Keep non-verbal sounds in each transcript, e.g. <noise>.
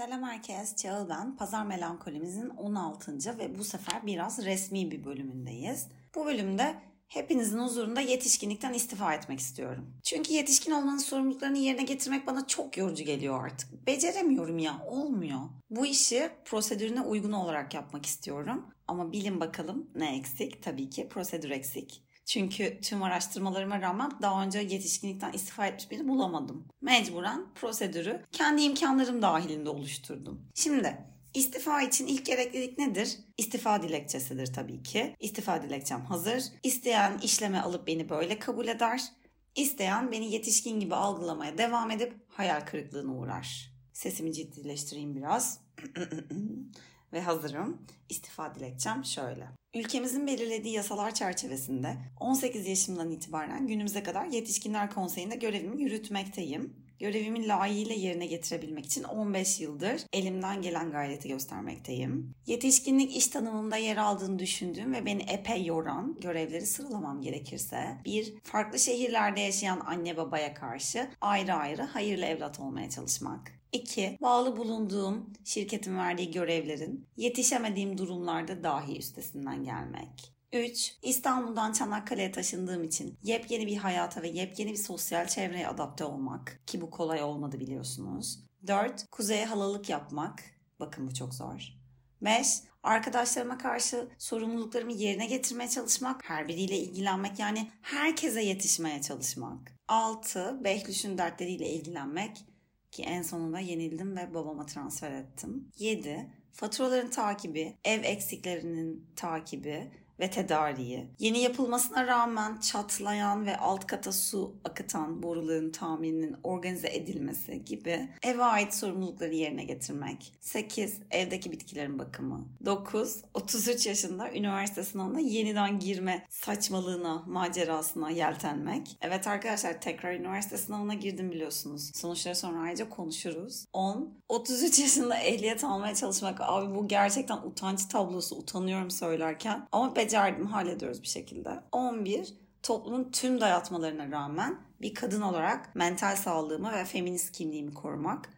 Selam herkes, Çağıl ben. Pazar Melankolimizin 16. ve bu sefer biraz resmi bir bölümündeyiz. Bu bölümde hepinizin huzurunda yetişkinlikten istifa etmek istiyorum. Çünkü yetişkin olmanın sorumluluklarını yerine getirmek bana çok yorucu geliyor artık. Beceremiyorum ya, olmuyor. Bu işi prosedürüne uygun olarak yapmak istiyorum. Ama bilin bakalım ne eksik? Tabii ki prosedür eksik. Çünkü tüm araştırmalarıma rağmen daha önce yetişkinlikten istifa etmiş birini bulamadım. Mecburen prosedürü kendi imkanlarım dahilinde oluşturdum. Şimdi istifa için ilk gereklilik nedir? İstifa dilekçesidir tabii ki. İstifa dilekçem hazır. İsteyen işleme alıp beni böyle kabul eder. İsteyen beni yetişkin gibi algılamaya devam edip hayal kırıklığına uğrar. Sesimi ciddileştireyim biraz. <clears throat> <clears throat> Ve hazırım. İstifa dilekçem şöyle. Ülkemizin belirlediği yasalar çerçevesinde 18 yaşımdan itibaren günümüze kadar Yetişkinler Konseyi'nde görevimi yürütmekteyim. Görevimi layığıyla yerine getirebilmek için 15 yıldır elimden gelen gayreti göstermekteyim. Yetişkinlik iş tanımımda yer aldığını düşündüğüm ve beni epey yoran görevleri sıralamam gerekirse bir farklı şehirlerde yaşayan anne babaya karşı ayrı ayrı hayırlı evlat olmaya çalışmak. 2. Bağlı bulunduğum şirketin verdiği görevlerin yetişemediğim durumlarda dahi üstesinden gelmek. 3. İstanbul'dan Çanakkale'ye taşındığım için yepyeni bir hayata ve yepyeni bir sosyal çevreye adapte olmak ki bu kolay olmadı biliyorsunuz. 4. Kuzeye halalık yapmak. Bakın bu çok zor. 5. Arkadaşlarıma karşı sorumluluklarımı yerine getirmeye çalışmak, her biriyle ilgilenmek yani herkese yetişmeye çalışmak. 6. Behlüş'ün dertleriyle ilgilenmek ki en sonunda yenildim ve babama transfer ettim. 7. Faturaların takibi, ev eksiklerinin takibi, ve tedariği. Yeni yapılmasına rağmen çatlayan ve alt kata su akıtan boruların tamirinin organize edilmesi gibi eve ait sorumlulukları yerine getirmek. 8. Evdeki bitkilerin bakımı. 9. 33 yaşında üniversite sınavına yeniden girme saçmalığına, macerasına yeltenmek. Evet arkadaşlar tekrar üniversite sınavına girdim biliyorsunuz. Sonuçları sonra ayrıca konuşuruz. 10. 33 yaşında ehliyet almaya çalışmak. Abi bu gerçekten utanç tablosu. Utanıyorum söylerken. Ama becerdim hallediyoruz bir şekilde. 11 toplumun tüm dayatmalarına rağmen bir kadın olarak mental sağlığımı ve feminist kimliğimi korumak.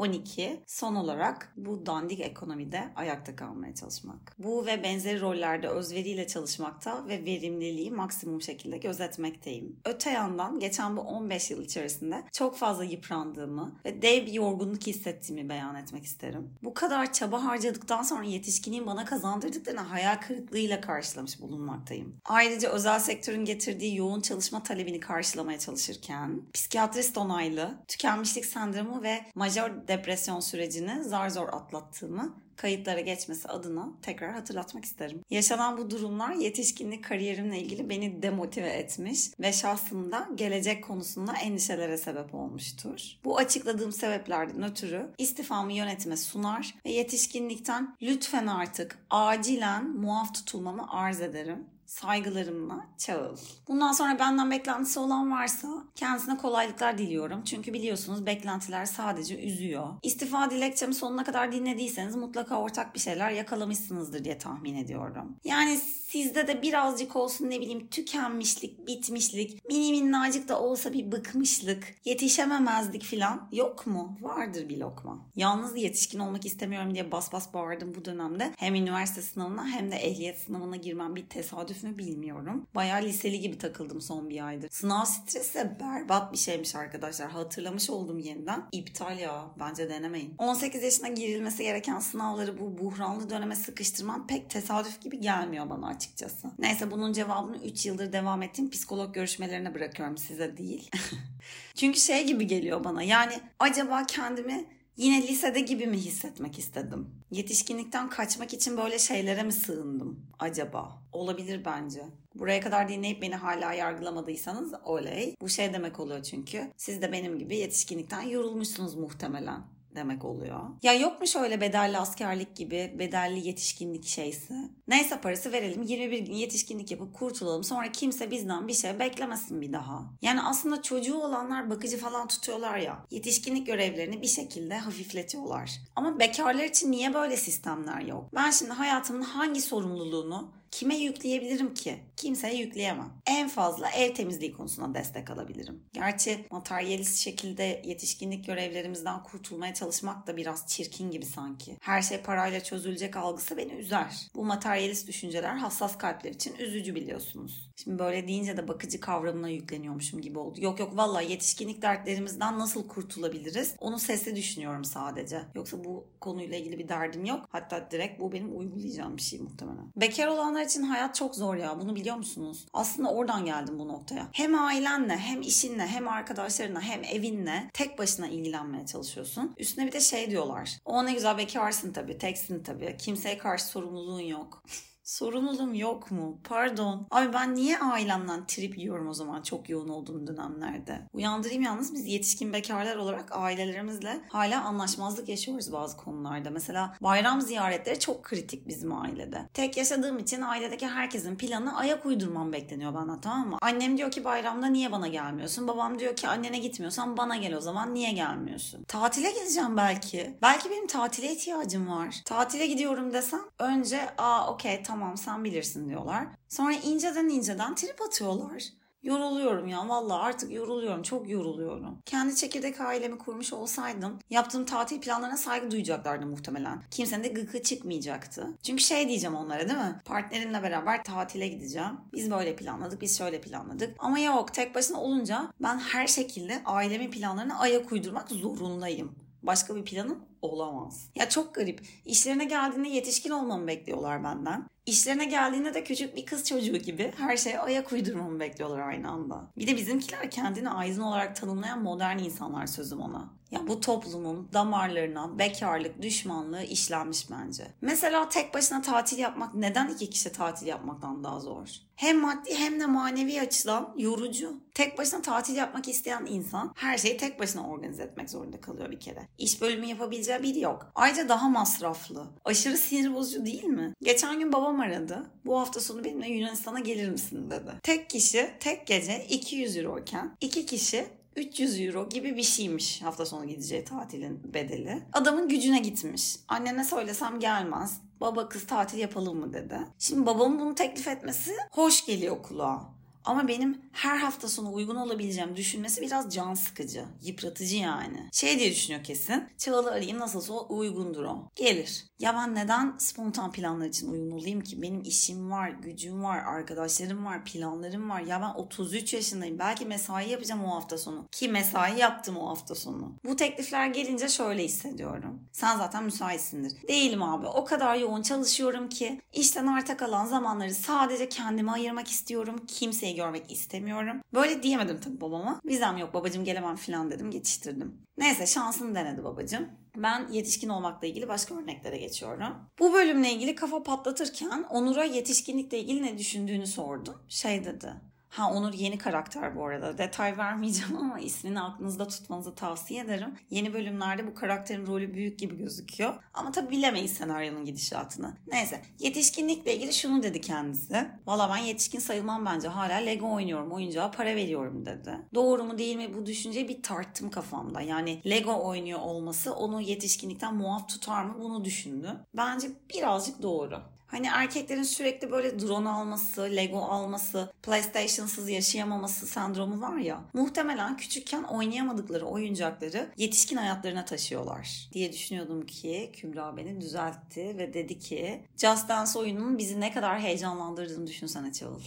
12. Son olarak bu dandik ekonomide ayakta kalmaya çalışmak. Bu ve benzeri rollerde özveriyle çalışmakta ve verimliliği maksimum şekilde gözetmekteyim. Öte yandan geçen bu 15 yıl içerisinde çok fazla yıprandığımı ve dev bir yorgunluk hissettiğimi beyan etmek isterim. Bu kadar çaba harcadıktan sonra yetişkinliğin bana kazandırdıklarını hayal kırıklığıyla karşılamış bulunmaktayım. Ayrıca özel sektörün getirdiği yoğun çalışma talebini karşılamaya çalışırken psikiyatrist onaylı, tükenmişlik sendromu ve majör depresyon sürecini zar zor atlattığımı kayıtlara geçmesi adına tekrar hatırlatmak isterim. Yaşanan bu durumlar yetişkinlik kariyerimle ilgili beni demotive etmiş ve şahsımda gelecek konusunda endişelere sebep olmuştur. Bu açıkladığım sebeplerden ötürü istifamı yönetime sunar ve yetişkinlikten lütfen artık acilen muaf tutulmamı arz ederim saygılarımla Çağıl. Bundan sonra benden beklentisi olan varsa kendisine kolaylıklar diliyorum. Çünkü biliyorsunuz beklentiler sadece üzüyor. İstifa dilekçemi sonuna kadar dinlediyseniz mutlaka ortak bir şeyler yakalamışsınızdır diye tahmin ediyorum. Yani sizde de birazcık olsun ne bileyim tükenmişlik, bitmişlik, mini minnacık da olsa bir bıkmışlık, yetişememezlik falan yok mu? Vardır bir lokma. Yalnız yetişkin olmak istemiyorum diye bas bas bağırdım bu dönemde. Hem üniversite sınavına hem de ehliyet sınavına girmem bir tesadüf mü bilmiyorum. Bayağı liseli gibi takıldım son bir aydır. Sınav stresi berbat bir şeymiş arkadaşlar. Hatırlamış oldum yeniden. İptal ya. Bence denemeyin. 18 yaşına girilmesi gereken sınavları bu buhranlı döneme sıkıştırmam pek tesadüf gibi gelmiyor bana açıkçası. Neyse bunun cevabını 3 yıldır devam ettiğim psikolog görüşmelerine bırakıyorum size değil. <laughs> Çünkü şey gibi geliyor bana yani acaba kendimi yine lisede gibi mi hissetmek istedim? Yetişkinlikten kaçmak için böyle şeylere mi sığındım acaba? Olabilir bence. Buraya kadar dinleyip beni hala yargılamadıysanız oley. Bu şey demek oluyor çünkü. Siz de benim gibi yetişkinlikten yorulmuşsunuz muhtemelen demek oluyor. Ya yok mu şöyle bedelli askerlik gibi bedelli yetişkinlik şeysi? Neyse parası verelim 21 gün yetişkinlik yapıp kurtulalım sonra kimse bizden bir şey beklemesin bir daha. Yani aslında çocuğu olanlar bakıcı falan tutuyorlar ya yetişkinlik görevlerini bir şekilde hafifletiyorlar. Ama bekarlar için niye böyle sistemler yok? Ben şimdi hayatımın hangi sorumluluğunu Kime yükleyebilirim ki? Kimseye yükleyemem. En fazla ev temizliği konusunda destek alabilirim. Gerçi materyalist şekilde yetişkinlik görevlerimizden kurtulmaya çalışmak da biraz çirkin gibi sanki. Her şey parayla çözülecek algısı beni üzer. Bu materyalist düşünceler hassas kalpler için üzücü biliyorsunuz. Şimdi böyle deyince de bakıcı kavramına yükleniyormuşum gibi oldu. Yok yok valla yetişkinlik dertlerimizden nasıl kurtulabiliriz? Onu sesli düşünüyorum sadece. Yoksa bu konuyla ilgili bir derdim yok. Hatta direkt bu benim uygulayacağım bir şey muhtemelen. Bekar olanlar için hayat çok zor ya. Bunu biliyor musunuz? Aslında oradan geldim bu noktaya. Hem ailenle hem işinle hem arkadaşlarına hem evinle tek başına ilgilenmeye çalışıyorsun. Üstüne bir de şey diyorlar. O ne güzel bekarsın tabii, teksin tabii. Kimseye karşı sorumluluğun yok. <laughs> Sorumluluğum yok mu? Pardon. Abi ben niye ailemden trip yiyorum o zaman çok yoğun olduğum dönemlerde? Uyandırayım yalnız biz yetişkin bekarlar olarak ailelerimizle hala anlaşmazlık yaşıyoruz bazı konularda. Mesela bayram ziyaretleri çok kritik bizim ailede. Tek yaşadığım için ailedeki herkesin planına ayak uydurmam bekleniyor bana tamam mı? Annem diyor ki bayramda niye bana gelmiyorsun? Babam diyor ki annene gitmiyorsan bana gel o zaman niye gelmiyorsun? Tatile gideceğim belki. Belki benim tatile ihtiyacım var. Tatile gidiyorum desem önce aa okey tamam tamam sen bilirsin diyorlar. Sonra inceden inceden trip atıyorlar. Yoruluyorum ya valla artık yoruluyorum çok yoruluyorum. Kendi çekirdek ailemi kurmuş olsaydım yaptığım tatil planlarına saygı duyacaklardı muhtemelen. Kimsenin de gıkı çıkmayacaktı. Çünkü şey diyeceğim onlara değil mi? Partnerimle beraber tatile gideceğim. Biz böyle planladık biz şöyle planladık. Ama yok tek başına olunca ben her şekilde ailemin planlarına ayak uydurmak zorundayım. Başka bir planım olamaz. Ya çok garip. İşlerine geldiğinde yetişkin olmamı bekliyorlar benden. İşlerine geldiğinde de küçük bir kız çocuğu gibi her şeye ayak uydurmamı bekliyorlar aynı anda. Bir de bizimkiler kendini aydın olarak tanımlayan modern insanlar sözüm ona. Ya bu toplumun damarlarına bekarlık, düşmanlığı işlenmiş bence. Mesela tek başına tatil yapmak neden iki kişi tatil yapmaktan daha zor? Hem maddi hem de manevi açıdan yorucu. Tek başına tatil yapmak isteyen insan her şeyi tek başına organize etmek zorunda kalıyor bir kere. İş bölümü yapabileceği biri yok. Ayrıca daha masraflı. Aşırı sinir bozucu değil mi? Geçen gün babam aradı. Bu hafta sonu benimle Yunanistan'a gelir misin dedi. Tek kişi tek gece 200 euro iken iki kişi 300 euro gibi bir şeymiş hafta sonu gideceği tatilin bedeli. Adamın gücüne gitmiş. Annene söylesem gelmez. Baba kız tatil yapalım mı dedi. Şimdi babamın bunu teklif etmesi hoş geliyor kulağa. Ama benim her hafta sonu uygun olabileceğim düşünmesi biraz can sıkıcı, yıpratıcı yani. Şey diye düşünüyor kesin. Çağal'ı arayayım nasılsa o uygundur o. Gelir. Ya ben neden spontan planlar için uygun olayım ki? Benim işim var, gücüm var, arkadaşlarım var, planlarım var. Ya ben 33 yaşındayım. Belki mesai yapacağım o hafta sonu. Ki mesai yaptım o hafta sonu. Bu teklifler gelince şöyle hissediyorum. Sen zaten müsaitsindir. Değilim abi. O kadar yoğun çalışıyorum ki işten arta kalan zamanları sadece kendime ayırmak istiyorum. Kimseye görmek istemiyorum. Böyle diyemedim tabii babama. Vizem yok babacım gelemem falan dedim geçiştirdim. Neyse şansını denedi babacım. Ben yetişkin olmakla ilgili başka örneklere geçiyorum. Bu bölümle ilgili kafa patlatırken Onur'a yetişkinlikle ilgili ne düşündüğünü sordum. Şey dedi. Ha Onur yeni karakter bu arada. Detay vermeyeceğim ama ismini aklınızda tutmanızı tavsiye ederim. Yeni bölümlerde bu karakterin rolü büyük gibi gözüküyor. Ama tabii bilemeyiz senaryonun gidişatını. Neyse yetişkinlikle ilgili şunu dedi kendisi. Valla ben yetişkin sayılmam bence. Hala Lego oynuyorum. Oyuncağa para veriyorum dedi. Doğru mu değil mi bu düşünceyi bir tarttım kafamda. Yani Lego oynuyor olması onu yetişkinlikten muaf tutar mı bunu düşündüm. Bence birazcık doğru. Hani erkeklerin sürekli böyle drone alması, Lego alması, PlayStation'sız yaşayamaması sendromu var ya. Muhtemelen küçükken oynayamadıkları oyuncakları yetişkin hayatlarına taşıyorlar diye düşünüyordum ki Kübra beni düzeltti ve dedi ki Just Dance oyununun bizi ne kadar heyecanlandırdığını düşünsene Çağıl.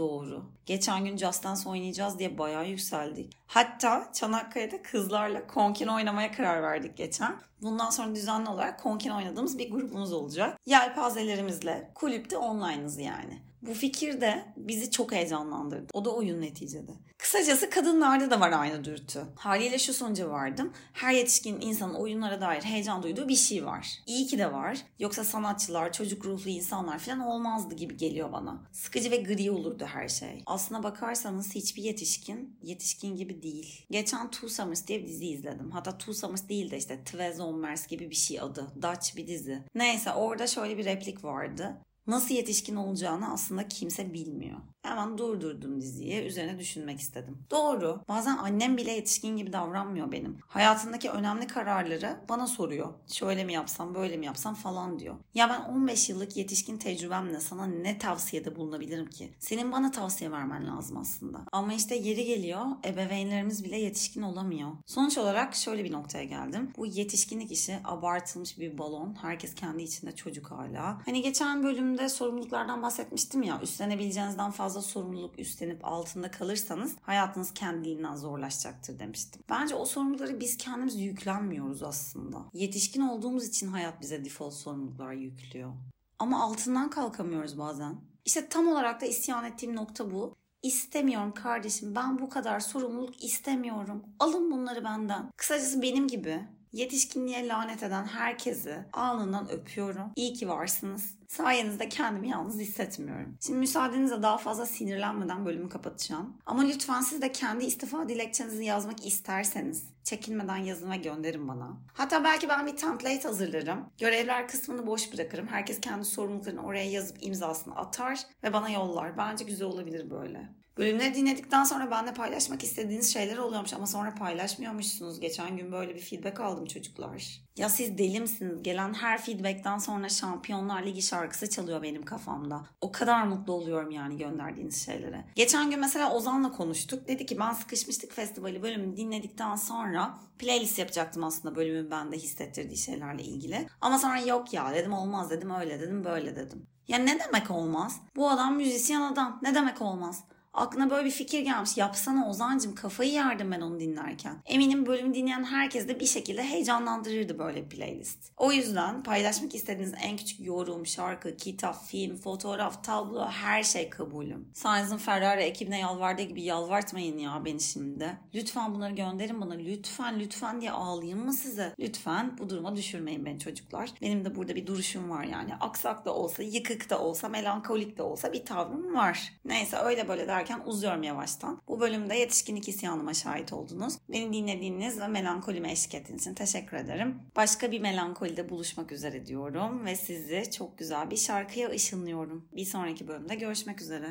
Doğru. Geçen gün Just Dance oynayacağız diye bayağı yükseldik. Hatta Çanakkale'de kızlarla konkin oynamaya karar verdik geçen. Bundan sonra düzenli olarak konkin oynadığımız bir grubumuz olacak. Yelpazelerimizle kulüpte online'ız yani. Bu fikir de bizi çok heyecanlandırdı. O da oyun neticede. Kısacası kadınlarda da var aynı dürtü. Haliyle şu sonuca vardım. Her yetişkin insanın oyunlara dair heyecan duyduğu bir şey var. İyi ki de var. Yoksa sanatçılar, çocuk ruhlu insanlar falan olmazdı gibi geliyor bana. Sıkıcı ve gri olurdu her şey. Aslına bakarsanız hiçbir yetişkin, yetişkin gibi değil. Geçen Two Summers diye bir dizi izledim. Hatta Two Summers değil de işte Tve Zommers gibi bir şey adı. Dutch bir dizi. Neyse orada şöyle bir replik vardı. Nasıl yetişkin olacağını aslında kimse bilmiyor. Hemen durdurdum diziyi. Üzerine düşünmek istedim. Doğru. Bazen annem bile yetişkin gibi davranmıyor benim. Hayatındaki önemli kararları bana soruyor. Şöyle mi yapsam, böyle mi yapsam falan diyor. Ya ben 15 yıllık yetişkin tecrübemle sana ne tavsiyede bulunabilirim ki? Senin bana tavsiye vermen lazım aslında. Ama işte yeri geliyor ebeveynlerimiz bile yetişkin olamıyor. Sonuç olarak şöyle bir noktaya geldim. Bu yetişkinlik işi abartılmış bir balon. Herkes kendi içinde çocuk hala. Hani geçen bölümde sorumluluklardan bahsetmiştim ya. Üstlenebileceğinizden fazla sorumluluk üstlenip altında kalırsanız hayatınız kendiliğinden zorlaşacaktır demiştim. Bence o sorumlulukları biz kendimiz yüklenmiyoruz aslında. Yetişkin olduğumuz için hayat bize default sorumluluklar yüklüyor. Ama altından kalkamıyoruz bazen. İşte tam olarak da isyan ettiğim nokta bu. İstemiyorum kardeşim ben bu kadar sorumluluk istemiyorum. Alın bunları benden. Kısacası benim gibi Yetişkinliğe lanet eden herkesi alnından öpüyorum. İyi ki varsınız. Sayenizde kendimi yalnız hissetmiyorum. Şimdi müsaadenizle daha fazla sinirlenmeden bölümü kapatacağım. Ama lütfen siz de kendi istifa dilekçenizi yazmak isterseniz çekinmeden yazın ve gönderin bana. Hatta belki ben bir template hazırlarım. Görevler kısmını boş bırakırım. Herkes kendi sorumluluklarını oraya yazıp imzasını atar ve bana yollar. Bence güzel olabilir böyle. Bölümleri dinledikten sonra benle paylaşmak istediğiniz şeyler oluyormuş ama sonra paylaşmıyormuşsunuz. Geçen gün böyle bir feedback aldım çocuklar. Ya siz deli misiniz? Gelen her feedbackten sonra Şampiyonlar Ligi şarkısı çalıyor benim kafamda. O kadar mutlu oluyorum yani gönderdiğiniz şeylere. Geçen gün mesela Ozan'la konuştuk. Dedi ki ben Sıkışmıştık Festivali bölümünü dinledikten sonra playlist yapacaktım aslında bölümün bende hissettirdiği şeylerle ilgili. Ama sonra yok ya dedim olmaz dedim öyle dedim böyle dedim. Ya ne demek olmaz? Bu adam müzisyen adam. Ne demek olmaz? Aklına böyle bir fikir gelmiş. Yapsana Ozancım kafayı yerdim ben onu dinlerken. Eminim bölümü dinleyen herkes de bir şekilde heyecanlandırırdı böyle playlist. O yüzden paylaşmak istediğiniz en küçük yorum, şarkı, kitap, film, fotoğraf, tablo her şey kabulüm. Sainz'ın Ferrari ekibine yalvardığı gibi yalvartmayın ya beni şimdi. Lütfen bunları gönderin bana. Lütfen lütfen diye ağlayayım mı size? Lütfen bu duruma düşürmeyin beni çocuklar. Benim de burada bir duruşum var yani. Aksak da olsa, yıkık da olsa, melankolik de olsa bir tavrım var. Neyse öyle böyle der derken uzuyorum yavaştan. Bu bölümde yetişkinlik isyanıma şahit oldunuz. Beni dinlediğiniz ve melankolime eşlik ettiğiniz için teşekkür ederim. Başka bir melankolide buluşmak üzere diyorum ve sizi çok güzel bir şarkıya ışınlıyorum. Bir sonraki bölümde görüşmek üzere.